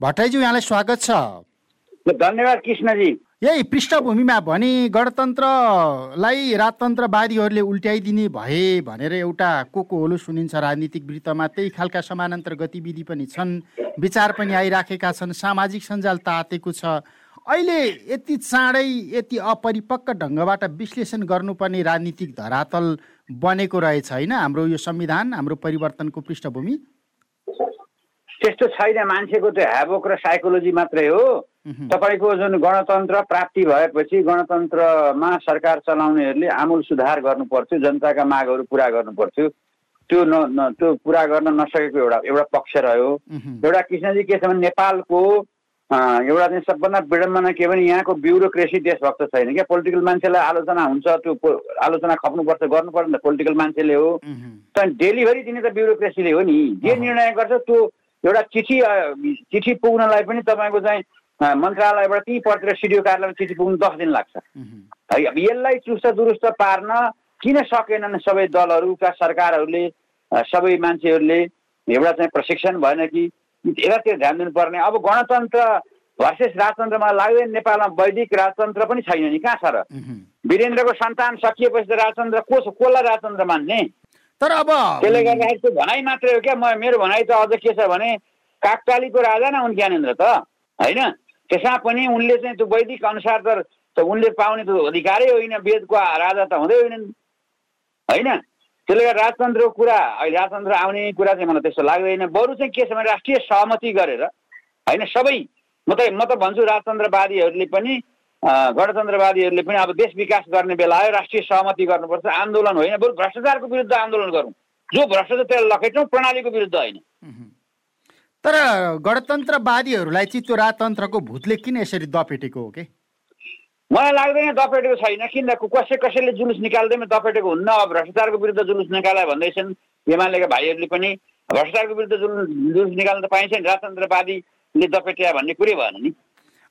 भट्टराईज्यू यहाँलाई स्वागत छ। धन्यवाद कृष्णजी। यही पृष्ठभूमिमा भने गणतन्त्रलाई राजतन्त्रवादीहरूले उल्ट्याइदिने भए भनेर एउटा को को होलो सुनिन्छ। राजनीतिक वृत्तमा त्यही खालका समानान्तर गतिविधि पनि छन्। विचार पनि आइराखेका छन्। सामाजिक सञ्जाल तातेको छ। अहिले यति चाँडै यति अपरिपक्व ढङ्गबाट विश्लेषण गर्नुपर्ने राजनीतिक धरातल बनेको रहेछ होइन? हाम्रो यो संविधान हाम्रो परिवर्तनको पृष्ठभूमि। त्यस्तो छैन मान्छेको त्यो ह्याबोक र साइकोलोजी मात्रै हो। तपाईँको जुन गणतन्त्र प्राप्ति भएपछि गणतन्त्रमा सरकार चलाउनेहरूले आमूल सुधार गर्नुपर्थ्यो जनताका मागहरू पुरा गर्नुपर्थ्यो। त्यो न त्यो पुरा गर्न नसकेको एउटा एउटा पक्ष रह्यो। एउटा कृष्णजी के छ भने नेपालको एउटा चाहिँ सबभन्दा विडम्बना के भने यहाँको ब्युरोक्रेसी देशभक्त छैन क्या। पोलिटिकल मान्छेलाई आलोचना हुन्छ त्यो आलोचना खप्नुपर्छ गर्नु पर्दैन पोलिटिकल मान्छेले हो। तर डेलिभरी दिने त ब्युरोक्रेसीले हो नि। जे निर्णय गर्छ त्यो एउटा चिठी चिठी पुग्नलाई पनि तपाईँको चाहिँ मन्त्रालयबाट ती पत्र सिडिओ कार्यालयमा चिठी पुग्नु दस दिन लाग्छ। है अब यसलाई चुस्त दुरुस्त पार्न किन सकेनन् सबै दलहरूका सरकारहरूले सबै मान्छेहरूले? एउटा चाहिँ प्रशिक्षण भएन कि? त्यो ध्यान दिनुपर्ने। अब गणतन्त्र भर्सेस राजतन्त्रमा लाग्दैन नेपालमा वैदिक राजतन्त्र पनि छैन नि। कहाँ छ र? वीरेन्द्रको सन्तान सकिएपछि त राजतन्त्र को छ? कसलाई राजतन्त्र मान्ने? तर अब त्यसले गर्दाखेरि त्यो भनाइ मात्रै हो क्या। मेरो भनाइ त अझ के छ भने काकतालीको राजा न हुन् ज्ञानेन्द्र त होइन? त्यसमा पनि उनले चाहिँ त्यो वैदिक अनुसार त उनले पाउने त अधिकारै होइन। वेदको राजा त हुँदै होइनन् होइन? त्यसले गर्दा राजतन्त्रको कुरा अहिले राजतन्त्र आउने कुरा चाहिँ मलाई त्यस्तो लाग्दैन बरु चाहिँ के छ भने राष्ट्रिय सहमति गरेर होइन? सबै म त म त भन्छु राजतन्त्रवादीहरूले पनि गणतन्त्रवादीहरूले पनि अब देश विकास गर्ने बेला आयो राष्ट्रिय सहमति गर्नुपर्छ आन्दोलन होइन बरु भ्रष्टाचारको विरुद्ध आन्दोलन गरौँ। जो भ्रष्टाचार त्यसलाई लखेटौँ प्रणालीको विरुद्ध होइन। तर गणतन्त्रवादीहरूलाई चाहिँ त्यो राजतन्त्रको भूतले किन यसरी दपेटेको हो कि? मलाई लाग्दैन दपेटेको छैन किन कसै कसैले जुलुस निकाल्दैमा दपेटेको हुन्न अब भ्रष्टाचारको विरुद्ध जुलुस निकाला भन्दैछन् एमालेका भाइहरूले पनि। भ्रष्टाचारको विरुद्ध जुलुस जुलुस निकाल्न त पाइन्छ नि राजतन्त्रवादीले दपेट्या भन्ने कुरै भएन नि।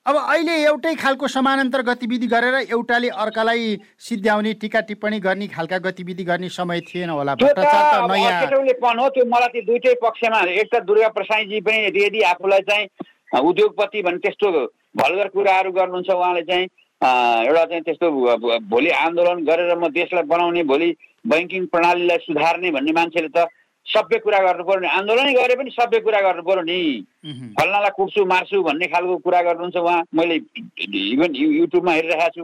अब अहिले एउटै खालको समानान्तर गतिविधि गरेर एउटाले अर्कालाई सिद्ध्याउने टिका टिप्पणी गर्ने खालका गतिविधि गर्ने समय थिएन होला। हो त्यो मलाई त्यो दुइटै पक्षमा एक त दुर्गा प्रसाईजी पनि यदि आफूलाई चाहिँ उद्योगपति भन्ने त्यस्तो भलगर कुराहरू गर्नुहुन्छ उहाँले चाहिँ एउटा चाहिँ त्यस्तो भोलि आन्दोलन गरेर म देशलाई बनाउने भोलि बैङ्किङ प्रणालीलाई सुधार्ने भन्ने मान्छेले त सभ्य कुरा गर्नु पर्यो नि। आन्दोलनै गरे पनि सभ्य कुरा गर्नु पर्यो नि। फल्नालाई कुट्छु मार्छु भन्ने खालको कुरा गर्नुहुन्छ उहाँ। मैले इभन युट्युबमा हेरिरहेको छु।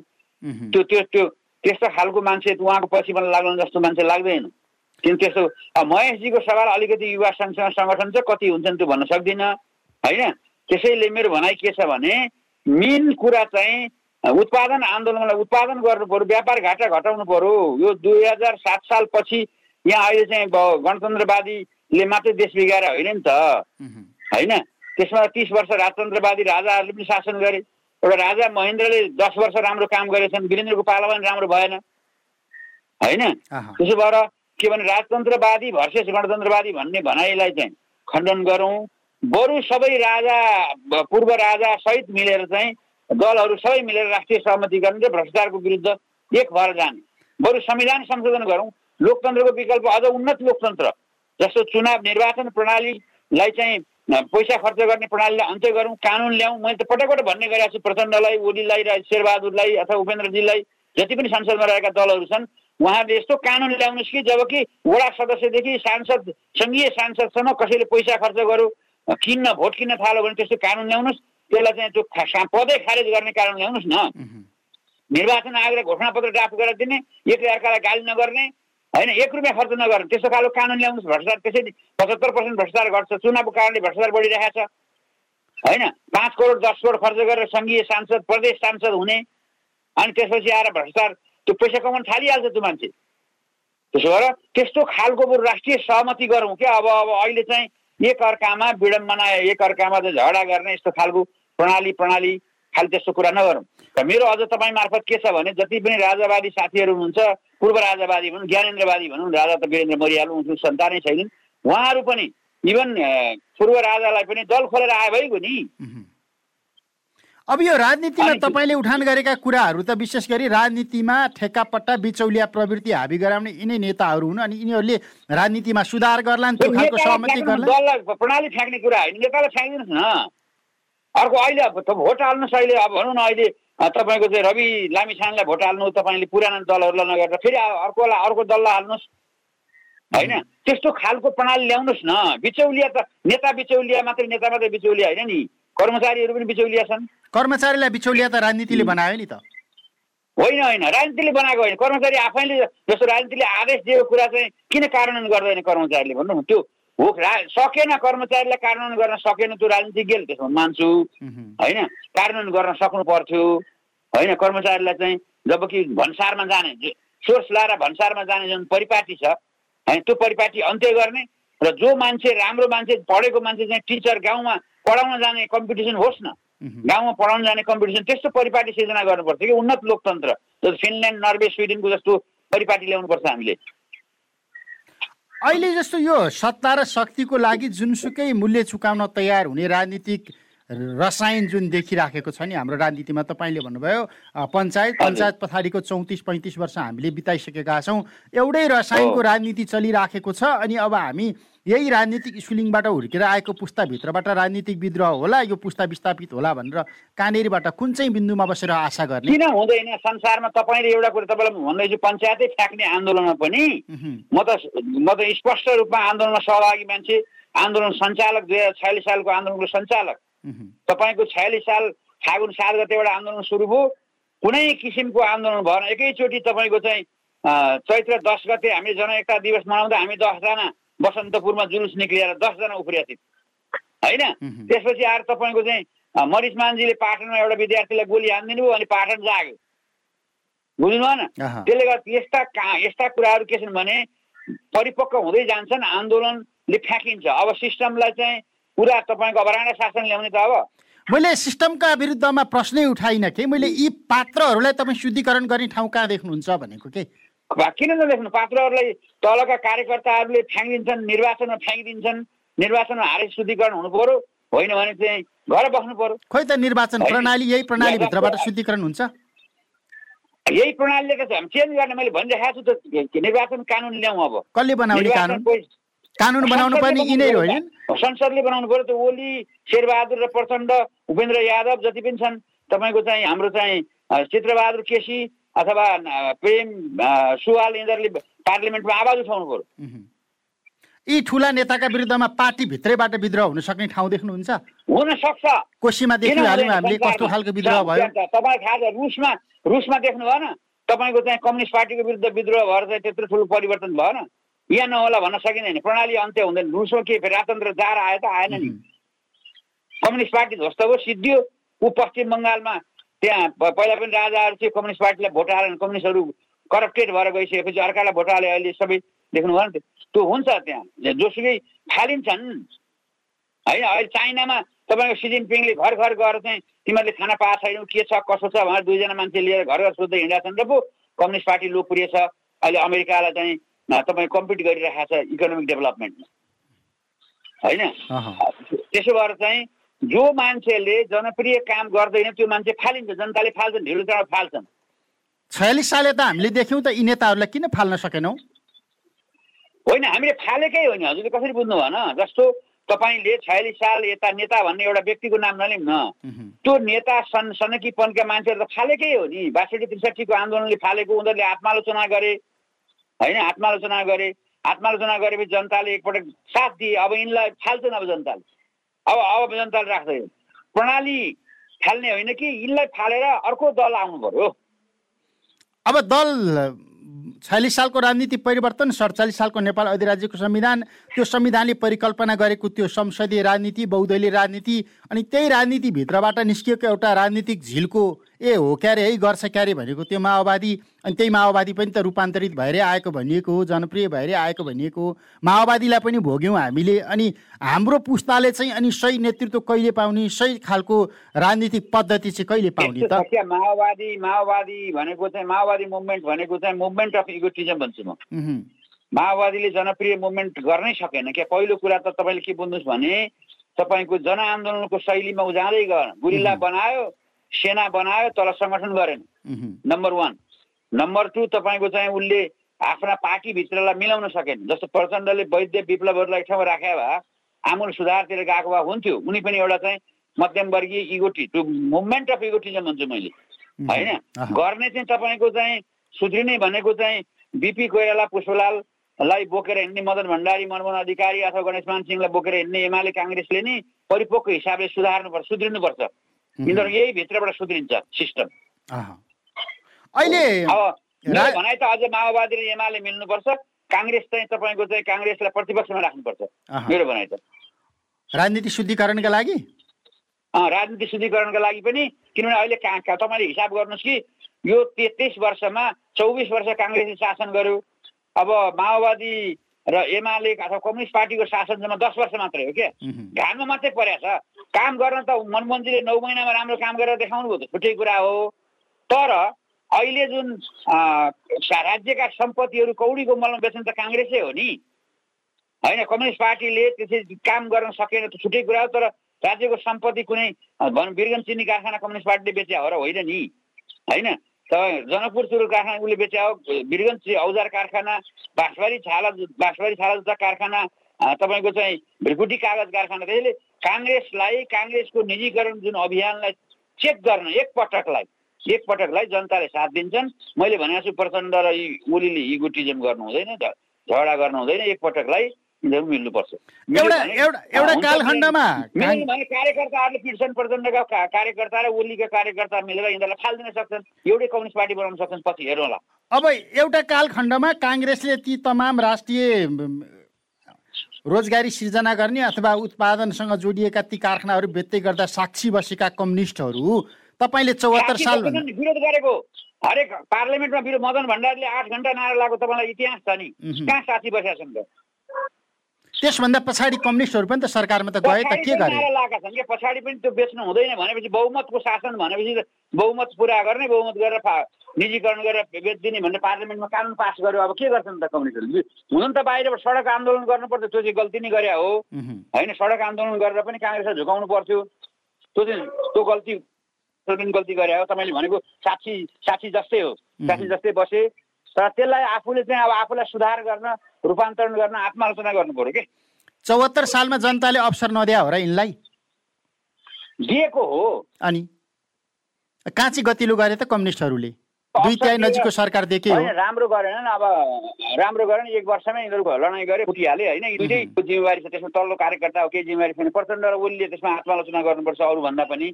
त्यो त्यो त्यो त्यस्तो खालको मान्छे उहाँको पछि मलाई लाग्नु जस्तो मान्छे लाग्दैन। किन त्यस्तो महेशजीको सवाल अलिकति युवा सङ्घसँग सङ्गठन चाहिँ कति हुन्छन् त्यो भन्न सक्दिनँ। होइन? त्यसैले मेरो भनाइ के छ भने मेन कुरा चाहिँ उत्पादन आन्दोलनलाई उत्पादन गर्नु पऱ्यो व्यापार घाटा घटाउनु पऱ्यो यो दुई हजार सात सालपछि यहाँ अहिले चाहिँ गणतन्त्रवादीले मात्रै देश बिगाएर होइन नि त। होइन? त्यसमा तिस वर्ष राजतन्त्रवादी राजाहरूले पनि शासन गरे। एउटा राजा महेन्द्रले दस वर्ष राम्रो काम गरेछन् वीरेन्द्रको पाला पनि राम्रो भएन। होइन? त्यसो भएर के भने राजतन्त्रवादी भर्सेस गणतन्त्रवादी भन्ने भनाइलाई चाहिँ खण्डन गरौँ। बरु सबै राजा पूर्व राजा सहित मिलेर चाहिँ दलहरू सबै मिलेर राष्ट्रिय सहमति गर्ने र भ्रष्टाचारको विरुद्ध एक भएर जाने। बरु संविधान संशोधन गरौँ। लोकतन्त्रको विकल्प अझ उन्नत लोकतन्त्र जस्तो चुनाव निर्वाचन प्रणालीलाई चाहिँ पैसा खर्च गर्ने प्रणालीलाई अन्त्य गरौँ कानुन ल्याउँ मैले त पटक पटक भन्ने गरेको छु प्रचण्डलाई ओलीलाई र शेरबहादुरलाई अथवा उपेन्द्रजीलाई जति पनि संसदमा रहेका दलहरू छन् उहाँले यस्तो कानुन ल्याउनुहोस् कि जब कि वडा सदस्यदेखि सांसद सङ्घीय सांसदसम्म कसैले पैसा खर्च गरौँ किन्न भोट किन्न थाल्यो भने त्यस्तो कानुन ल्याउनुहोस् त्यसलाई चाहिँ त्यो पदै खारेज गर्ने कारण ल्याउनुहोस् न। निर्वाचन आयोगले घोषणापत्र ड्राफ्ट गरेर दिने एकले अर्कालाई गाली नगर्ने होइन एक रुपियाँ खर्च नगर्ने त्यस्तो खालको कानुन ल्याउनुहोस् भ्रष्टाचार त्यसैले पचहत्तर पर्सेन्ट भ्रष्टाचार गर्छ चुनावको कारणले भ्रष्टाचार बढिरहेको छ। होइन पाँच करोड दस करोड खर्च गरेर सङ्घीय सांसद प्रदेश सांसद हुने अनि त्यसपछि आएर भ्रष्टाचार त्यो पैसा कमाउनु थालिहाल्छ त्यो मान्छे। त्यसो भएर त्यस्तो खालको बरु राष्ट्रिय सहमति गरौँ क्या। अब अब अहिले चाहिँ एक अर्कामा विडम्बना एक अर्कामा झगडा गर्ने यस्तो खालको प्रणाली प्रणाली खालि त्यस्तो कुरा नगरौँ। र मेरो अझ तपाईँ मार्फत के छ भने जति पनि राजावादी साथीहरू हुनुहुन्छ पूर्व राजावादी भनौँ ज्ञानेन्द्रवादी भनौँ राजा त वीरेन्द्र मरिहाल्नु उनको सन्तानै छैनन् उहाँहरू पनि इभन पूर्व राजालाई पनि दल खोलेर आयो भइगयो नि अब यो राजनीतिमा तपाईँले उठान गरेका कुराहरू त विशेष गरी राजनीतिमा ठेक्कापट्टा बिचौलिया प्रवृत्ति हाबी गराउने यिनै नेताहरू हुन् अनि यिनीहरूले राजनीतिमा सुधार गर्लान् त्यो खालको सहमति गर्लान्। प्रणाली फ्याँक्ने कुरा होइन नेतालाई फ्याँकिदिनुहोस् न। अर्को अहिले भोट हाल्नुहोस् अहिले अब भनौँ न अहिले तपाईँको चाहिँ रवि लामिछानेलाई भोट हाल्नु तपाईँले पुरानो दलहरूलाई नगरेर फेरि अर्कोलाई अर्को दललाई हाल्नुहोस्। होइन? त्यस्तो खालको प्रणाली ल्याउनुहोस् न। बिचौलिया त नेता बिचौलिया मात्रै नेता मात्रै बिचौलिया होइन नि? कर्मचारीहरू पनि बिचौलिया छन्। कर्मचारीलाई बिचौलिया त राजनीतिले बनायो नि त। होइन होइन। राजनीतिले बनाएको होइन। कर्मचारी आफैले जस्तो राजनीतिले आदेश दिएको कुरा चाहिँ किन कार्यान्वयन गर्दैन कर्मचारीले भन्नु? त्यो हो रा सकेन कर्मचारीलाई कार्यान्वयन गर्न सकेन त्यो राजनीतिज्ञले त्यसमा मान्छु। होइन? कार्यान्वयन गर्न सक्नु पर्थ्यो होइन? कर्मचारीलाई चाहिँ जब कि भन्सारमा जाने सोर्स लाएर भन्सारमा जाने जुन परिपाटी छ होइन त्यो परिपाटी अन्त्य गर्ने र जो मान्छे राम्रो मान्छे पढेको मान्छे चाहिँ टिचर गाउँमा पढाउन जाने कम्पिटिसन होस् न। गाउँमा पढाउन जाने कम्पिटिसन त्यस्तो परिपाटी सिर्जना गर्नुपर्छ कि उन्नत लोकतन्त्र जस्तो फिनल्यान्ड नर्वे स्विडेनको जस्तो परिपाटी ल्याउनुपर्छ हामीले। अहिले जस्तो यो सत्ता र शक्तिको लागि जुनसुकै मूल्य चुकाउन तयार हुने राजनीतिक रसायन जुन देखिराखेको छ नि हाम्रो राजनीतिमा तपाईँले भन्नुभयो पञ्चायत पञ्चायत पछाडिको चौतिस पैँतिस वर्ष हामीले बिताइसकेका छौँ। एउटै रसायनको राजनीति चलिराखेको छ अनि अब हामी यही राजनीतिक स्कुलिङबाट हुर्केर आएको पुस्ताभित्रबाट राजनीतिक विद्रोह होला यो पुस्ता विस्थापित होला भनेर कहाँनिरबाट कुन चाहिँ बिन्दुमा बसेर आशा गर्ने? किन हुँदैन? संसारमा तपाईँले एउटा कुरो तपाईँलाई भन्दैछु पञ्चायतै फ्याँक्ने आन्दोलनमा पनि म त म त स्पष्ट रूपमा आन्दोलनमा सहभागी मान्छे। आन्दोलन सञ्चालक दुई हजार छयालिस सालको आन्दोलनको सञ्चालक। तपाईँको छयालिस साल फागुन सात गतेबाट आन्दोलन सुरु भयो। कुनै किसिमको आन्दोलन भएन। एकैचोटि तपाईँको चाहिँ चैत्र दस गते हामीले जनएकता दिवस मनाउँदा हामी दसजना बसन्तपुरमा जुलुस निक्लिएर दसजना उफ्रिया थियौँ होइन? त्यसपछि आएर तपाईँको चाहिँ मरिस मान्जीले पाटनमा एउटा विद्यार्थीलाई गोली हानिदिनु भयो अनि पाटन जाग्यो। बुझ्नु भएन त्यसले गर्दा यस्ता कहाँ यस्ता कुराहरू के छन् भने परिपक्व हुँदै जान्छन् आन्दोलनले फ्याँकिन्छ। अब सिस्टमलाई चाहिँ पुरा तपाईँको अब राणा शासन ल्याउने त अब। मैले सिस्टमका विरुद्धमा प्रश्नै उठाइनँ कि? मैले यी पात्रहरूलाई तपाईँ शुद्धिकरण गर्ने ठाउँ कहाँ देख्नुहुन्छ भनेको के? किन नदेख्नु पात्रहरूलाई तलका कार्यकर्ताहरूले फ्याँकिदिन्छन् निर्वाचनमा फ्याँकिदिन्छन् निर्वाचनमा हारे शुद्धिकरण हुनु पऱ्यो होइन भने चाहिँ घर बस्नु पऱ्यो खोइ त निर्वाचन प्रणाली यही प्रणालीभित्रबाट शुद्धिकरण हुन्छ? यही प्रणालीले त चेन्ज गर्ने मैले भनिरहेको छु त निर्वाचन कानुन ल्याउँ अब। कसले बनाउने कानुन? कानुन बनाउनु पर्ने यिनै होइन संसदले बनाउनु पर्यो त ओली शेरबहादुर र प्रचण्ड उपेन्द्र यादव जति पनि छन् तपाईँको चाहिँ हाम्रो चाहिँ चित्रबहादुर केसी अथवा प्रेम सुवाल यिनीहरूले पार्लिमेन्टमा आवाज उठाउनु पर्यो। यी ठुला नेताका विरुद्धमा पार्टी भित्रैबाट विद्रोह हुन सक्ने ठाउँ देख्नुहुन्छ? हुन सक्छ। कोसीमा देखिहाल्यौँ हामीले कस्तो खालको विद्रोह भयो? तपाईँ थाहा छ रुसमा रुसमा देख्नु भएन? तपाईँको चाहिँ कम्युनिस्ट पार्टीको विरुद्ध विद्रोह भएर चाहिँ त्यत्रो ठुलो परिवर्तन भएन? यहाँ नहोला भन्न सकिँदैन। प्रणाली अन्त्य हुँदैन। रुसमा के राजतन्त्र जार आयो त आएन नि। कम्युनिस्ट पार्टी ध्वस्त भयो सिद्धियो। ऊ पश्चिम बङ्गालमा त्यहाँ पहिला पनि राजाहरू चाहिँ कम्युनिस्ट पार्टीलाई भोट हालेन कम्युनिस्टहरू करप्टेड भएर गइसकेपछि अर्कालाई भोट हाले अहिले सबै देख्नुभयो नि त्यो हुन्छ त्यहाँ। जोसुकै फालिन्छन्। होइन अहिले चाइनामा तपाईँको सिजिन पिङले घर घर गएर चाहिँ तिमीहरूले खाना पाएको छैनौ के छ कसो छ भनेर दुईजना मान्छे लिएर घर घर सोध्दै हिँडेका छन्। र पो कम्युनिस्ट पार्टी लोकप्रिय छ। अहिले अमेरिकालाई चाहिँ तपाईँ कम्पिट गरिरहेको छ इकोनोमिक डेभलपमेन्टमा। होइन? त्यसो भएर चाहिँ जो मान्छेले जनप्रिय काम गर्दैन त्यो मान्छे फालिन्छ जनताले फाल्छन् ढिलो चाँडो फाल्छन्। छयालिस साले त हामीले देख्यौँ त यी नेताहरूलाई किन फाल्न सकेनौँ? होइन हामीले फालेकै होइन हजुरले कसरी बुझ्नु भएन? जस्तो तपाईँले छयालिस साल यता नेता भन्ने एउटा व्यक्तिको नाम नलिउँ न। त्यो नेता सन सनकीपनका मान्छेहरू त फालेकै हो नि। बासठी त्रिसठीको आन्दोलनले फालेको उनीहरूले आत्मालोचना गरे होइन आत्मालोचना गरे आत्मालोचना गरेपछि जनताले एकपटक साथ दिए। अब यिनलाई फाल्छन् अब जनताले। अब अब जनताले राख्दैन प्रणाली फाल्ने होइन कि यिनलाई फालेर अर्को दल आउनु पर्यो। अब दल छयालिस सालको राजनीति परिवर्तन सडचालिस सालको नेपाल अधिराज्यको संविधान त्यो संविधानले परिकल्पना गरेको त्यो संसदीय राजनीति बहुदलीय राजनीति अनि त्यही राजनीतिभित्रबाट निस्किएको एउटा राजनीतिक झिल्को ए हो क्यारे है गर्छ क्यारे भनेको त्यो माओवादी अनि त्यही माओवादी पनि त रूपान्तरित भएरै आएको भनिएको हो जनप्रिय भएरै आएको भनिएको हो। माओवादीलाई पनि भोग्यौँ हामीले अनि हाम्रो पुस्ताले चाहिँ अनि सही नेतृत्व कहिले पाउने सही खालको राजनीतिक पद्धति चाहिँ कहिले पाउने त? माओवादी माओवादी भनेको चाहिँ माओवादी मुभमेन्ट भनेको चाहिँ मुभमेन्ट अफ इगोटिजम भन्छु म। माओवादीले जनप्रिय मुभमेन्ट गर्नै सकेन। क्या पहिलो कुरा त तपाईँले के बुझ्नुहोस् भने तपाईँको जनआन्दोलनको शैलीमा ऊ जाँदै गएन। गुरिल्ला बनायो सेना बनायो तर सङ्गठन गरेन। नम्बर वान नम्बर टू तपाईँको चाहिँ उसले आफ्ना पार्टीभित्रलाई मिलाउन सकेन। जस्तो प्रचण्डले वैद्य विप्लवहरूलाई ठाउँमा राखे भए आमूल सुधारतिर गएको भए हुन्थ्यो। उनी पनि एउटा चाहिँ मध्यमवर्गीय इगोटी त्यो मुभमेन्ट अफ इगोटिजम भन्छु मैले। होइन? गर्ने चाहिँ तपाईँको चाहिँ सुध्रिने भनेको चाहिँ बिपी कोइराला पुष्पलाललाई बोकेर हिँड्ने मदन भण्डारी मनमोहन अधिकारी अथवा गणेशमान सिंहलाई बोकेर हिँड्ने एमाले काङ्ग्रेसले नै परिपक्व हिसाबले सुधार्नुपर्छ सुध्रिनुपर्छ यिनीहरू यही भित्रबाट सुध्रिन्छ सिस्टम अहिले अब भनाइ त अझ माओवादी र एमाले मिल्नुपर्छ काङ्ग्रेस चाहिँ तपाईँको चाहिँ काङ्ग्रेसलाई प्रतिपक्षमा राख्नुपर्छ मेरो भनाइ त राजनीति शुद्धिकरणका लागि राजनीति शुद्धिकरणका लागि पनि किनभने अहिले तपाईँले हिसाब गर्नुहोस् कि यो तेत्तिस वर्षमा चौबिस वर्ष काङ्ग्रेसले शासन गर्यो अब माओवादी र एमाले अथवा कम्युनिस्ट पार्टीको शासन जम्मा दस वर्ष मात्रै हो क्या? घाममा मात्रै परेको छ काम गर्न त मनमोहनजीले नौ महिनामा राम्रो काम गरेर देखाउनु भयो त। छुट्टै कुरा हो। तर अहिले जुन राज्यका सम्पत्तिहरू कौडीको मलमा बेच्ने त काङ्ग्रेसै हो नि। होइन कम्युनिस्ट पार्टीले त्यसरी काम गर्न सकेन त छुट्टै कुरा हो तर राज्यको सम्पत्ति कुनै भनौँ बिरगन चिनी कारखाना कम्युनिस्ट पार्टीले बेचे हो र होइन नि। होइन? त जनकपुर चुरो कारखाना उसले बेचे हो बिरगन औजार कारखाना बाँसबारी छाला बाँसबारी छाला जुत्ता कारखाना तपाईँको चाहिँ भ्रिकुटी कागज कारखाना। त्यसले काङ्ग्रेसलाई काङ्ग्रेसको निजीकरण जुन अभियानलाई चेक गर्न एकपटकलाई एकपटकलाई जनताले साथ दिन्छन्। मैले भनेको छु प्रचण्ड र ओलीले इगोटिजम गर्नु हुँदैन झगडा गर्नु हुँदैन। एकपटकलाई यिनीहरू मिल्नुपर्छ। एउटा एउटा कालखण्डमा कार्यकर्ताहरूले पिट्छन् प्रचण्डका कार्यकर्ता र ओलीका कार्यकर्ता मिलेर यिनीहरूलाई फालिदिन सक्छन्। एउटै कम्युनिस्ट पार्टी बनाउन सक्छन् पछि हेर्नुहोला अब एउटा कालखण्डमा काङ्ग्रेसले ती तमाम राष्ट्रिय रोजगारी सिर्जना गर्ने अथवा उत्पादनसँग जोडिएका ती कारखानाहरू बेच्दै गर्दा साक्षी बसेका कम्युनिस्टहरू तपाईँले चौहत्तर साल विरोध गरेको। हरेक पार्लियामेन्टमा विरोध मदन भण्डारीले आठ घन्टा नारा लगाएको तपाईँलाई इतिहास छ नि। कहाँ साथी बसेका छन् त? त्यसभन्दा पछाडि कम्युनिस्टहरू पनि त सरकारमा त गए त के गरे लगाएका छन् कि पछाडि पनि त्यो बेच्नु हुँदैन भनेपछि बहुमतको शासन भनेपछि बहुमत पुरा गर्ने बहुमत गरेर निजीकरण गरेर बेचिदिने भनेर पार्लियामेन्टमा कानुन पास गर्यो। अब के गर्छन् त कम्युनिस्टहरूले हुन त बाहिरबाट सडक आन्दोलन गर्नुपर्छ त्यो चाहिँ गल्ती नै गरे हो। होइन सडक आन्दोलन गरेर पनि काङ्ग्रेसलाई झुकाउनु पर्थ्यो। त्यो चाहिँ त्यो गल्ती गल्ती गरे हो। तपाईँले भनेको साक्षी साक्षी जस्तै हो। साक्षी जस्तै बसे। तर त्यसलाई आफूले चाहिँ अब आफूलाई सुधार गर्न रूपान्तरण गर्न आत्मालोचना गर्नु पऱ्यो कि? चौहत्तर सालमा जनताले अवसर नदिया हो र यिनलाई? दिएको हो। अनि? काँची गतिलो गरे त कम्युनिस्टहरूले? दुई नजिकको सरकार देखे हो। राम्रो गरेनन् अब राम्रो गरेन एक वर्षमै यिनीहरूको लडाइँ गरे फुटिहाले होइन? दुइटै जिम्मेवारी छ त्यसमा तल्लो कार्यकर्ता हो केही जिम्मेवारी छैन प्रचण्ड र ओलीले त्यसमा आत्मालोचना गर्नुपर्छ अरूभन्दा पनि।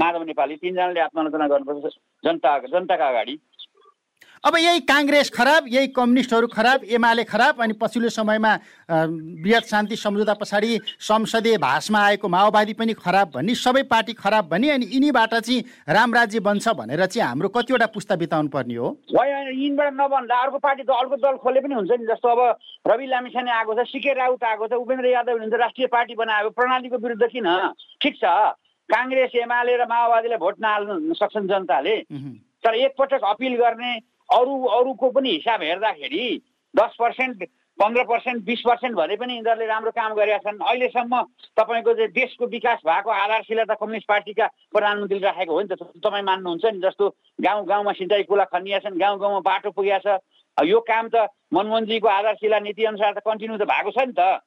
माधव नेपाली तिनजनाले आत्मालोचना गर्नुपर्छ जनता जनताका अगाडि। अब यही काङ्ग्रेस खराब यही कम्युनिस्टहरू खराब एमाले खराब अनि पछिल्लो समयमा वृहत शान्ति सम्झौता पछाडि संसदीय भाषमा आएको माओवादी पनि खराब भन्ने सबै पार्टी खराब भन्ने अनि यिनीबाट चाहिँ राम राज्य बन्छ भनेर चाहिँ हाम्रो कतिवटा पुस्ता बिताउनु पर्ने हो। यिनबाट नबन्दा अर्को पार्टी त अर्को दल खोले पनि हुन्छ नि जस्तो अब रवि लामिछाने आएको छ सिके राउत आएको छ उपेन्द्र यादव हुन्छ राष्ट्रिय पार्टी बनाएको प्रणालीको विरुद्ध किन? ठिक छ काङ्ग्रेस एमाले र माओवादीलाई भोट नहाल्नु सक्छन् जनताले तर एकपटक अपिल गर्ने अरू अरूको पनि हिसाब हेर्दाखेरि दस पर्सेन्ट पन्ध्र पर्सेन्ट बिस पर्सेन्ट भने पनि यिनीहरूले राम्रो काम गरेका छन्। अहिलेसम्म तपाईँको चाहिँ देशको विकास भएको आधारशिला त कम्युनिस्ट पार्टीका प्रधानमन्त्रीले राखेको हो नि त तपाईँ मान्नुहुन्छ नि जस्तो गाउँ गाउँमा सिँचाइ कुला खनिया छन् गाउँ गाउँमा बाटो पुगेको छ। यो काम त मनमोहनजीको आधारशिला नीतिअनुसार त कन्टिन्यू त भएको छ नि त।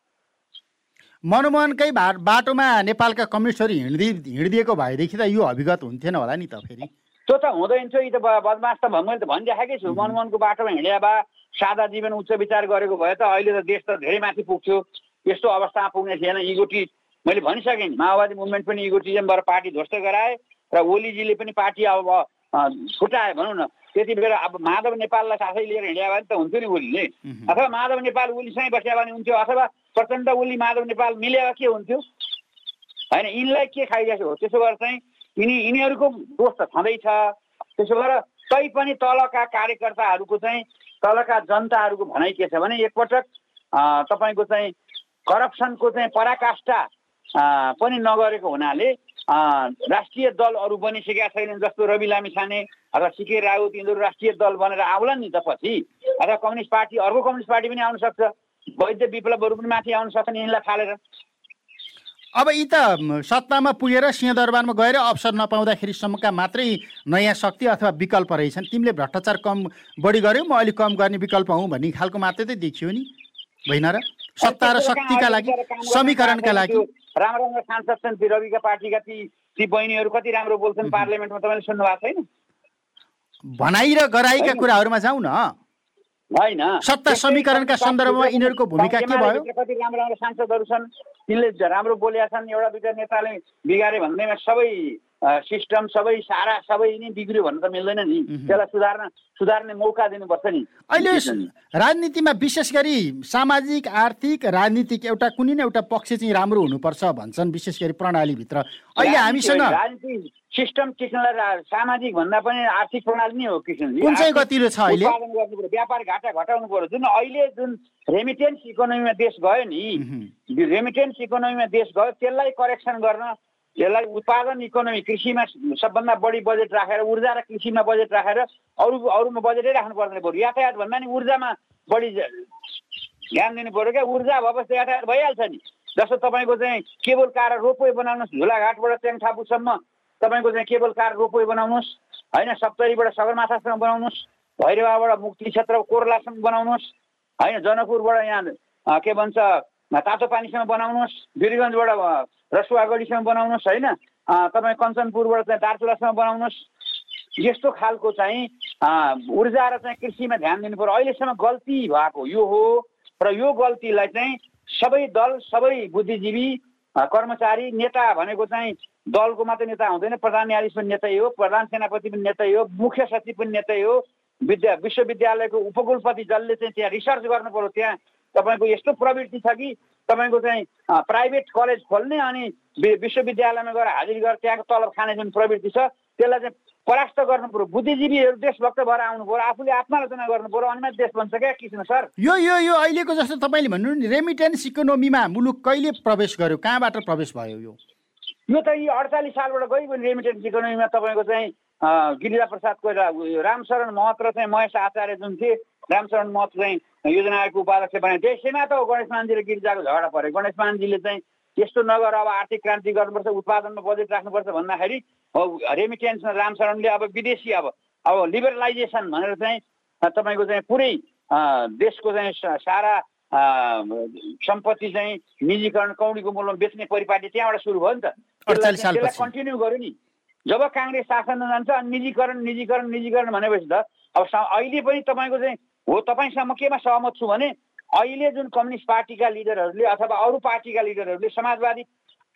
मनमोहनकै बाटोमा नेपालका कम्युनिस्टहरू हिँड्दै हिँडिदिएको भएदेखि त यो अभिगत हुन्थेन होला नि त फेरि। त्यो त हुँदैन थियो त बदमास त मैले त भनिराखेकै छु मनमोहनको बाटोमा हिँडे भए सादा जीवन उच्च विचार गरेको भए त अहिले त देश त धेरै माथि पुग्थ्यो यस्तो अवस्थामा पुग्ने थिएन। इगोटी मैले भनिसकेँ नि माओवादी मुभमेन्ट पनि इगोटिजमबाट पार्टी ध्वस्त गराए र ओलीजीले पनि पार्टी अब छुट्याए भनौँ न। त्यति बेला अब माधव नेपाललाई साथै लिएर हिँड्यो भने त हुन्थ्यो नि ओलीले। अथवा माधव नेपाल ओलीसँगै बस्यो भने हुन्थ्यो अथवा प्रचण्ड ओली माधव नेपाल मिलेर के हुन्थ्यो? होइन यिनलाई के खाइरहेको हो? त्यसो गरेर चाहिँ यिनी यिनीहरूको दोष त छँदैछ। त्यसो भएर तैपनि तलका कार्यकर्ताहरूको चाहिँ तलका जनताहरूको भनाइ के छ भने एकपटक तपाईँको चाहिँ करप्सनको चाहिँ पराकाष्ठा पनि नगरेको हुनाले राष्ट्रिय दलहरू बनिसकेका छैनन् जस्तो रवि लामी छाने अथवा सिके राउत यिनीहरू राष्ट्रिय दल बनेर आउलान् नि त पछि। अथवा कम्युनिस्ट पार्टी अर्को कम्युनिस्ट पार्टी पनि आउन सक्छ। वैद्य विप्लवहरू पनि माथि आउन सक्छन् यिनीलाई फालेर अब यी त सत्तामा पुगेर सिंहदरबारमा गएर अवसर नपाउँदाखेरिसम्मका मात्रै नयाँ शक्ति अथवा विकल्प रहेछन्। तिमीले भ्रष्टाचार कम बढी गर्यौ म अलिक कम गर्ने विकल्प हुँ भन्ने खालको मात्रै त देखियो नि। होइन र? सत्ता र शक्तिका लागि समीकरणका लागि। राम्रो राम्रो सांसद छन् रविका पार्टीका ती ती बहिनीहरू कति राम्रो बोल्छन् पार्लियामेन्टमा तपाईँले सुन्नु भएको छैन? भनाइ र गराइका कुराहरूमा जाउँ न। होइन। सत्ता समीकरणका सन्दर्भमा यिनीहरूको भूमिका के भयो? कति राम्रो राम्रो सांसदहरू छन् तिनले राम्रो बोलेका छन् एउटा दुइटा नेताले बिगारे भन्दैमा सबै सिस्टम सबै सारा सबै नै बिग्रियो भन्नु त मिल्दैन नि। त्यसलाई सुधार्न सुधार्ने मौका दिनुपर्छ नि। अहिले राजनीतिमा विशेष गरी सामाजिक आर्थिक राजनीतिक एउटा कुनै न एउटा पक्ष चाहिँ राम्रो हुनुपर्छ भन्छन् विशेष गरी प्रणालीभित्र। अहिले हामीसँग राजनीति सिस्टम किसानलाई सामाजिक भन्दा पनि आर्थिक प्रणाली नै हो किसानले कुन चाहिँ गतिलो छ अहिले? उत्पादन गर्नु पर्यो व्यापार घाटा घटाउनु पर्यो जुन अहिले जुन रेमिटेन्स इकोनोमीमा देश गयो नि रेमिटेन्स इकोनोमीमा देश गयो त्यसलाई करेक्सन गर्न यसलाई उत्पादन इकोनोमी कृषिमा सबभन्दा बढी बजेट राखेर ऊर्जा र कृषिमा बजेट राखेर अरू अरूमा बजेटै राख्नु पर्ने पऱ्यो यातायात भन्दा नि ऊर्जामा बढी ध्यान दिनु पऱ्यो क्या। ऊर्जा भएपछि यातायात भइहाल्छ नि। जस्तो तपाईँको चाहिँ केबल कार रोपवे बनाउनुहोस्। झुलाघाटबाट च्याङथापुसम्म तपाईँको चाहिँ केबल कार रोपवे बनाउनुहोस्। होइन सप्तरीबाट सगरमाथासम्म बनाउनुहोस्। भैरवाबाट मुक्ति क्षेत्र कोर्लासम्म बनाउनुहोस्। होइन जनकपुरबाट यहाँ के भन्छ तातो पानीसम्म बनाउनुहोस्। वीरगन्जबाट रसुवागढीसम्म बनाउनुहोस् होइन? तपाईँ कञ्चनपुरबाट चाहिँ दार्चुलासम्म बनाउनुहोस्। यस्तो खालको चाहिँ ऊर्जा र चाहिँ कृषिमा ध्यान दिनु पऱ्यो अहिलेसम्म गल्ती भएको यो हो र यो गल्तीलाई चाहिँ सबै दल सबै बुद्धिजीवी कर्मचारी नेता भनेको चाहिँ दलको मात्रै नेता हुँदैन। प्रधान न्यायाधीश पनि नेतै हो प्रधान सेनापति पनि नेतै हो मुख्य सचिव पनि नेतै हो। विद्या विश्वविद्यालयको उपकुलपति जसले चाहिँ त्यहाँ रिसर्च गर्नु पऱ्यो त्यहाँ तपाईँको यस्तो प्रवृत्ति छ कि तपाईँको चाहिँ प्राइभेट कलेज खोल्ने अनि विश्वविद्यालयमा गएर हाजिर गरेर त्यहाँको तलब खाने जुन प्रवृत्ति छ त्यसलाई चाहिँ परास्त गर्नु पऱ्यो बुद्धिजीवीहरू देशभक्त भएर आउनु पऱ्यो आफूले आत्मालोचना गर्नु पऱ्यो अनि देश बन्छ क्या किसिम सर? यो यो यो अहिलेको जस्तो तपाईँले भन्नु नि रेमिटेन्स इकोनोमीमा मुलुक कहिले प्रवेश गर्यो कहाँबाट प्रवेश भयो यो? यो त यो अडचालिस सालबाट गइ पनि रेमिटेन्स इकोनोमीमा तपाईँको चाहिँ गिरिजा प्रसाद कोइरा रामशरण महत्र चाहिँ महेश आचार्य जुन थिए रामशरण महत्र चाहिँ योजना आयोगको उपाध्यक्ष बने त्यसैमा त गणेश मानजी र गिरिजाको झगडा पऱ्यो। गणेश मानजीले चाहिँ यस्तो नगर अब आर्थिक क्रान्ति गर्नुपर्छ उत्पादनमा बजेट राख्नुपर्छ भन्दाखेरि रेमिटेन्समा रामशरणले अब विदेशी अब अब लिबरलाइजेसन भनेर चाहिँ तपाईँको चाहिँ पुरै देशको चाहिँ सारा सम्पत्ति चाहिँ निजीकरण कौडीको मूल्यमा बेच्ने परिपाटी त्यहाँबाट सुरु भयो नि त। त्यसलाई कन्टिन्यू गर्यो नि। जब काङ्ग्रेस शासनमा जान्छ अनि निजीकरण निजीकरण निजीकरण भनेपछि त अब अहिले पनि तपाईँको चाहिँ हो तपाईँसँग केमा सहमत छु भने अहिले जुन कम्युनिस्ट पार्टीका लिडरहरूले अथवा अरू पार्टीका लिडरहरूले समाजवादी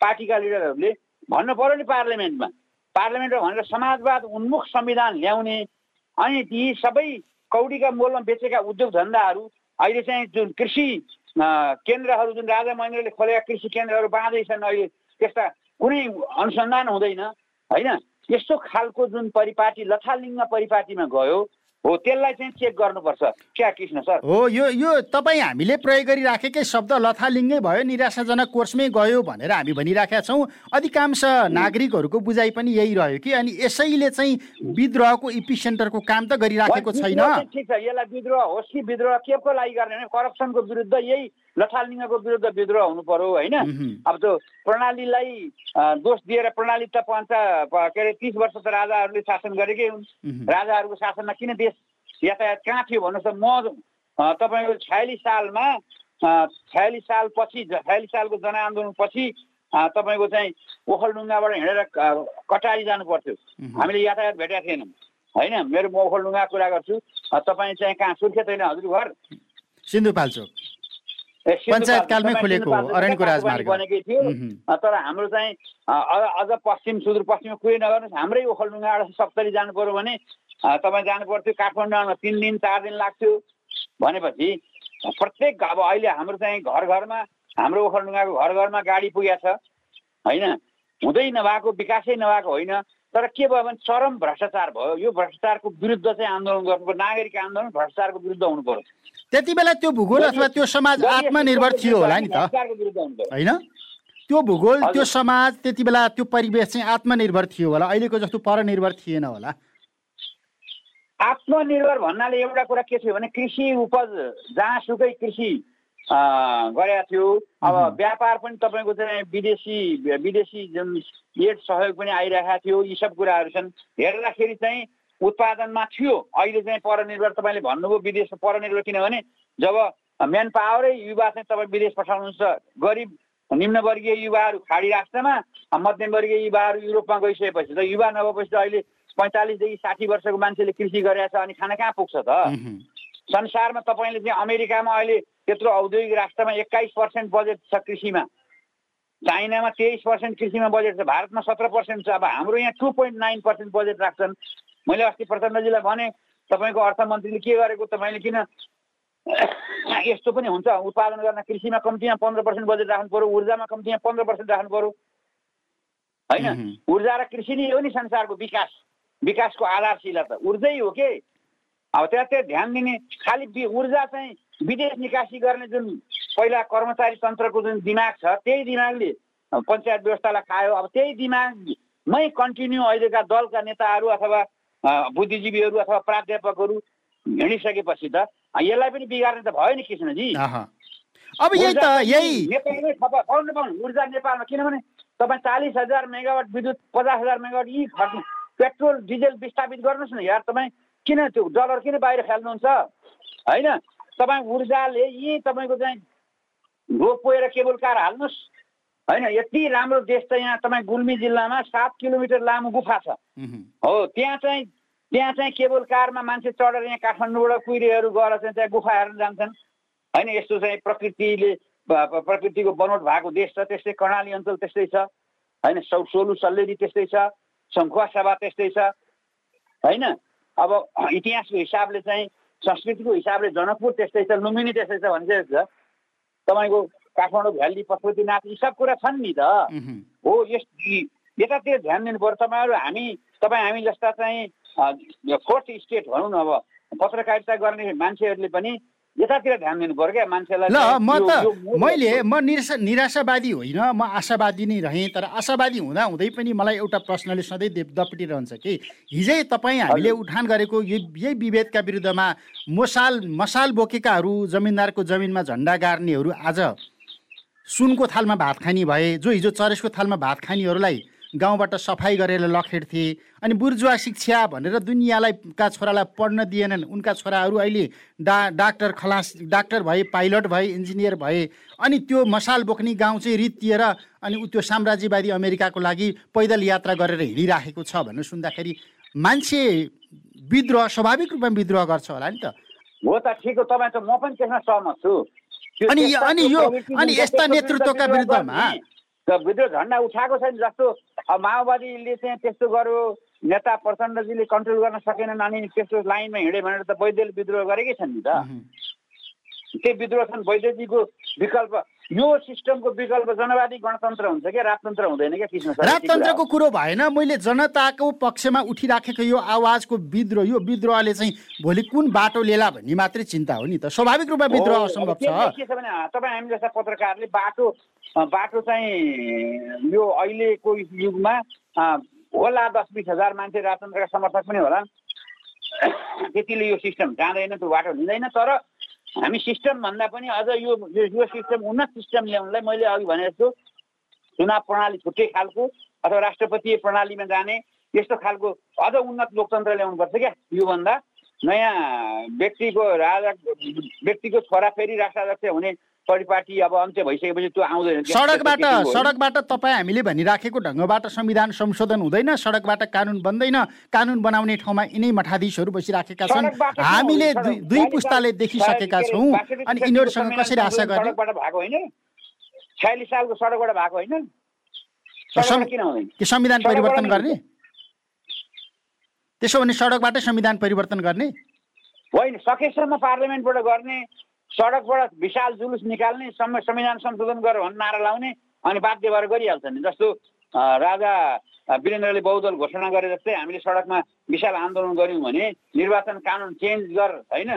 पार्टीका लिडरहरूले भन्नु पऱ्यो नि पार्लियामेन्टमा पार्लियामेन्टमा भनेर समाजवाद उन्मुख संविधान ल्याउने अनि ती सबै कौडीका मोलमा बेचेका उद्योग धन्दाहरू अहिले चाहिँ जुन कृषि केन्द्रहरू जुन राजा महेन्द्रले खोलेका कृषि केन्द्रहरू बाँध्दैछन् अहिले त्यस्ता कुनै अनुसन्धान हुँदैन होइन? यस्तो खालको जुन परिपाटी लथालिङ्ग परिपाटीमा गयो हो त्यसलाई चाहिँ चेक गर्नुपर्छ। क्या कृष्ण सर? हो यो यो तपाईँ हामीले प्रयोग गरिराखेकै शब्द लथालिङ्गै भयो निराशाजनक कोर्समै गयो भनेर हामी भनिराखेका छौँ। अधिकांश नागरिकहरूको बुझाइ पनि यही रह्यो कि अनि यसैले चाहिँ विद्रोहको इपी सेन्टरको काम त गरिराखेको छैन। ठिक छ यसलाई विद्रोह होस् कि विद्रोह के को लागि गर्ने भने करप्सनको विरुद्ध यही लथालिङ्गको विरुद्ध विद्रोह हुनु पर्यो होइन? अब त्यो प्रणालीलाई दोष दिएर प्रणाली त पञ्च के अरे तिस वर्ष त राजाहरूले शासन गरेकै हुन्। राजाहरूको शासनमा किन देश यातायात कहाँ थियो भन्नुहोस् त म तपाईँको छयालिस सालमा छयालिस सालपछि छयालिस सालको जनआन्दोलन पछि तपाईँको चाहिँ ओखलडुङ्गाबाट हिँडेर कटारी जानु पर्थ्यो हामीले यातायात भेटेका थिएनौँ होइन? मेरो म ओखलडुङ्गा कुरा गर्छु। तपाईँ चाहिँ कहाँ सुर्खेत होइन हजुर घर सिन्धुपाल्चोक। पञ्चायत कालमै खुलेको अरण्यको राजमार्ग। बनेकै थियो। तर हाम्रो चाहिँ अझ पश्चिम सुदूरपश्चिममा कुरै नगर्नुहोस्। हाम्रै ओखलडुङ्गाबाट सप्तरी जानु पऱ्यो भने तपाईँ जानु पर्थ्यो काठमाडौँमा। तिन दिन चार दिन लाग्थ्यो। भनेपछि प्रत्येक अब अहिले हाम्रो चाहिँ घर घरमा हाम्रो ओखलडुङ्गाको घर घरमा गाडी पुगेको छ। होइन? हुँदै नभएको विकासै नभएको होइन। तर के भयो भने चरम भ्रष्टाचार भयो। यो भ्रष्टाचारको विरुद्ध चाहिँ आन्दोलन गर्नु पर्यो नागरिक आन्दोलन भ्रष्टाचारको विरुद्ध हुनु पर्यो त्यति बेला त्यो भूगोल अथवा त्यो समाज आत्मनिर्भर थियो होला नि त। होइन? त्यो भूगोल त्यो समाज त्यति बेला त्यो परिवेश चाहिँ आत्मनिर्भर थियो होला। अहिलेको जस्तो परनिर्भर थिएन होला। आत्मनिर्भर भन्नाले एउटा कुरा के थियो भने कृषि उपज जहाँसुकै कृषि गरेका थियो। अब व्यापार पनि तपाईँको चाहिँ विदेशी विदेशी जुन एड सहयोग पनि आइरहेको थियो यी सब कुराहरू छन्। हेर्दाखेरि चाहिँ उत्पादनमा थियो। अहिले चाहिँ परनिर्भर तपाईँले भन्नुभयो विदेशमा परनिर्भर किनभने जब म्यान पावरै युवा चाहिँ तपाईँ विदेश पठाउनुहुन्छ गरिब निम्नवर्गीय युवाहरू खाडी राष्ट्रमा मध्यमवर्गीय युवाहरू युरोपमा गइसकेपछि त युवा नभएपछि त अहिले पैँतालिसदेखि साठी वर्षको मान्छेले कृषि गरेछ अनि खाना कहाँ पुग्छ त? संसारमा तपाईँले चाहिँ अमेरिकामा अहिले त्यत्रो औद्योगिक राष्ट्रमा एक्काइस पर्सेन्ट बजेट छ कृषिमा। चाइनामा तेइस पर्सेन्ट कृषिमा बजेट छ। भारतमा सत्र पर्सेन्ट छ। अब हाम्रो यहाँ two point nine percent budget राख्छन्। मैले अस्ति प्रचण्डजीलाई भने तपाईँको अर्थमन्त्रीले के गरेको तपाईँले किन यस्तो पनि हुन्छ उत्पादन गर्न कृषिमा कम्तीमा पन्ध्र पर्सेन्ट बजेट राख्नु पऱ्यो ऊर्जामा कम्तीमा पन्ध्र पर्सेन्ट राख्नु पऱ्यो होइन? ऊर्जा र कृषि नै हो नि संसारको विकास। विकासको आधारशिला त। ऊर्जै हो के? अब त्यहाँ ध्यान दिने खालि ऊर्जा चाहिँ विदेश निकासी गर्ने जुन पहिला कर्मचारी तन्त्रको जुन दिमाग छ त्यही दिमागले पञ्चायत व्यवस्थालाई खायो। अब त्यही दिमागमै कन्टिन्यू अहिलेका दलका नेताहरू अथवा बुद्धिजीवीहरू अथवा प्राध्यापकहरू हिँडिसकेपछि त यसलाई पनि बिगार्ने त भयो नि कृष्णजी। अब यही त यही। नेपालमै पाउनु पाउनु ऊर्जा नेपालमा किनभने तपाईँ चालिस हजार मेगावाट विद्युत पचास हजार मेगावाट यी खर्च पेट्रोल डिजेल विस्थापित गर्नुहोस् न यार तपाईँ किन त्यो डलर किन बाहिर फाल्नुहुन्छ होइन? तपाईँ ऊर्जाले यी तपाईँको चाहिँ रोपोएर केबल कार हाल्नुहोस्। होइन? यति राम्रो देश त यहाँ तपाईँ गुल्मी जिल्लामा सात किलोमिटर लामो गुफा छ। हो त्यहाँ चाहिँ त्यहाँ चाहिँ केबल कारमा मान्छे चढेर यहाँ काठमाडौँबाट कुहिरेहरू गएर चाहिँ त्यहाँ गुफा हेर्न जान्छन्। होइन यस्तो चाहिँ प्रकृतिले प्रकृतिको बनोट भएको देश छ त्यस्तै कर्णाली अञ्चल त्यस्तै छ। होइन सौ सोलु सल्लेरी त्यस्तै छ सङ्खुवा सभा त्यस्तै छ। होइन अब इतिहासको हिसाबले चाहिँ संस्कृतिको हिसाबले जनकपुर त्यस्तै छ लुम्बिनी त्यस्तै छ भनिसकेको छ। तपाईँको काठमाडौँ भ्याली पशुपतिनाथ यी सब कुरा छन् नि त। हो यस यतातिर ध्यान दिनु पर्यो तपाईँहरू हामी तपाईँ हामी जस्ता चाहिँ फोर्थ स्टेट भनौँ न अब पत्रकारिता गर्ने मान्छेहरूले पनि यतातिर ध्यान दिनु पर्यो क्या मान्छेलाई ल म त मैले म निराशा निराशावादी होइन म आशावादी नै रहेँ तर आशावादी हुँदा हुँदै पनि मलाई एउटा प्रश्नले सधैँ दपटिरहन्छ कि हिजै तपाईँ हामीले उठान गरेको यही विभेदका विरुद्धमा मसाल मसाल बोकेकाहरू जमिनदारको जमिनमा झन्डा गार्नेहरू आज सुनको थालमा भात खाने भए जो हिजो चरेसको थालमा भात खानेहरूलाई गाउँबाट सफाइ गरेर लखेड्थे अनि बुर्जुवा शिक्षा भनेर दुनियाँलाई का छोरालाई पढ्न दिएनन्। उनका छोराहरू अहिले डा डाक्टर खलास डाक्टर भए पाइलट भए इन्जिनियर भए। अनि त्यो मसाल बोक्ने गाउँ चाहिँ रित्तिएर अनि त्यो साम्राज्यवादी अमेरिकाको लागि पैदल यात्रा गरेर हिँडिराखेको छ भनेर सुन्दाखेरि मान्छे विद्रोह स्वाभाविक रूपमा विद्रोह गर्छ होला नि त। हो त ठिक हो तपाईँ त म पनि त्यसमा सहमत छु। अनि अनि यो अनि यस्ता नेतृत्वका विरुद्धमा विद्रोह झन्डा उठाएको छैन जस्तो। माओवादीले चाहिँ त्यस्तो गर्यो नेता प्रचण्डजीले कन्ट्रोल गर्न सकेनन् अनि त्यस्तो लाइनमा हिँड्यो भनेर त वैद्यले विद्रोह गरेकै छन् नि त। त्यही विद्रोह छन्? वैद्यजीको विकल्प यो सिस्टमको विकल्प जनवादी गणतन्त्र हुन्छ क्या? राजतन्त्र हुँदैन क्या कृष्ण राजतन्त्रको कुरो। भएन मैले जनताको पक्षमा उठिराखेको यो आवाजको विद्रोह यो विद्रोहले चाहिँ भोलि कुन बाटो लिएला भन्ने मात्रै चिन्ता हो नि त। स्वाभाविक रूपमा विद्रोह असम्भव छ के छ। भने तपाईँ हामी जस्ता पत्रकारले बाटो बाटो चाहिँ यो अहिलेको युगमा होला दस बिस हजार मान्छे राजतन्त्रका समर्थक पनि होला। त्यतिले यो सिस्टम जाँदैन त्यो बाटो लिँदैन। तर हामी सिस्टम भन्दा पनि अझ यो यो सिस्टम उन्नत सिस्टम ल्याउनलाई मैले अघि भने जस्तो चुनाव प्रणाली छुट्टै खालको अथवा राष्ट्रपतीय प्रणालीमा जाने यस्तो खालको अझ उन्नत लोकतन्त्र ल्याउनुपर्छ क्या योभन्दा। नयाँ व्यक्तिको राजा व्यक्तिको छोरा फेरि राष्ट्राध्यक्ष हुने परिपाटी अब अन्त्य भइसकेपछि त्यो आउँदैन। सडकबाट सडकबाट तपाईँ हामीले भनिराखेको ढङ्गबाट संविधान संशोधन हुँदैन सडकबाट कानुन बन्दैन कानुन बनाउने ठाउँमा यिनै मठाधीशहरू बसिराखेका छन्। हामीले दुई पुस्ताले देखिसकेका छौँ अनि यिनीहरूसँग कसरी आशा गर्ने भएको होइन? छयालिस सालको सडकबाट भएको होइन? संविधान परिवर्तन गर्ने? त्यसो भने सडकबाटै संविधान परिवर्तन गर्ने? होइन सकेसम्म पार्लियामेन्टबाट गर्ने सडकबाट विशाल जुलुस निकाल्ने संविधान संशोधन गर भन्ने नारा लाउने अनि बाध्य भएर गरिहाल्छ नि जस्तो राजा वीरेन्द्रले बहुदल घोषणा गरे जस्तै हामीले सडकमा विशाल आन्दोलन गऱ्यौँ भने निर्वाचन कानुन चेन्ज गर होइन?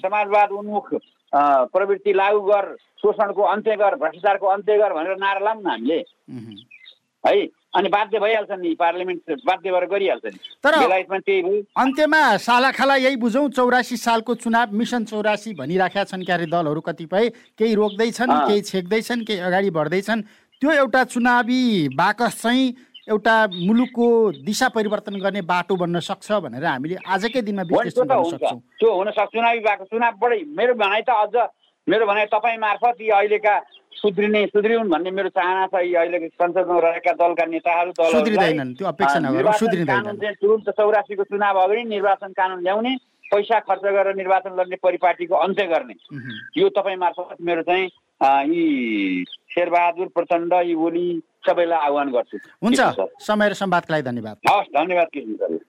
समाजवाद उन्मुख प्रवृत्ति लागू गर शोषणको अन्त्य गर भ्रष्टाचारको अन्त्य गर भनेर नारा लाउँ न हामीले। है? अनि बाध्य भइहाल्छ नि पार्लियामेन्ट बाध्य भएर गरिहाल्छ नि तर त्यही अन्त्यमा सालाखाला यही बुझौँ चौरासी सालको चुनाव मिसन चौरासी भनिराखेका छन् क्यारे दलहरू कतिपय। केही रोक्दैछन् केही छेक्दैछन् केही अगाडि बढ्दैछन्। त्यो एउटा चुनावी बाकस चाहिँ एउटा मुलुकको दिशा परिवर्तन गर्ने बाटो बन्न सक्छ भनेर हामीले आजकै दिनमा विश्लेषण गर्न सक्छौँ। त्यो हुन सक्छ चुनावी बाटो चुनावबाटै मेरो भनाइ त अझ मेरो भनाइ तपाईँ मार्फत यी अहिलेका सुध्रिने सुध्रिउन् भन्ने मेरो चाहना छ यी अहिलेको संसदमा रहेका दलका नेताहरू तुरुन्त चौरासीको चुनाव अगाडि निर्वाचन कानुन ल्याउने पैसा खर्च गरेर निर्वाचन लड्ने परिपाटीको अन्त्य गर्ने। यो तपाईँ मार्फत मेरो चाहिँ यी शेरबहादुर प्रचण्ड यी ओली सबैलाई आह्वान गर्छु। हुन्छ। समय र संवादका लागि धन्यवाद। हवस् धन्यवाद किसिम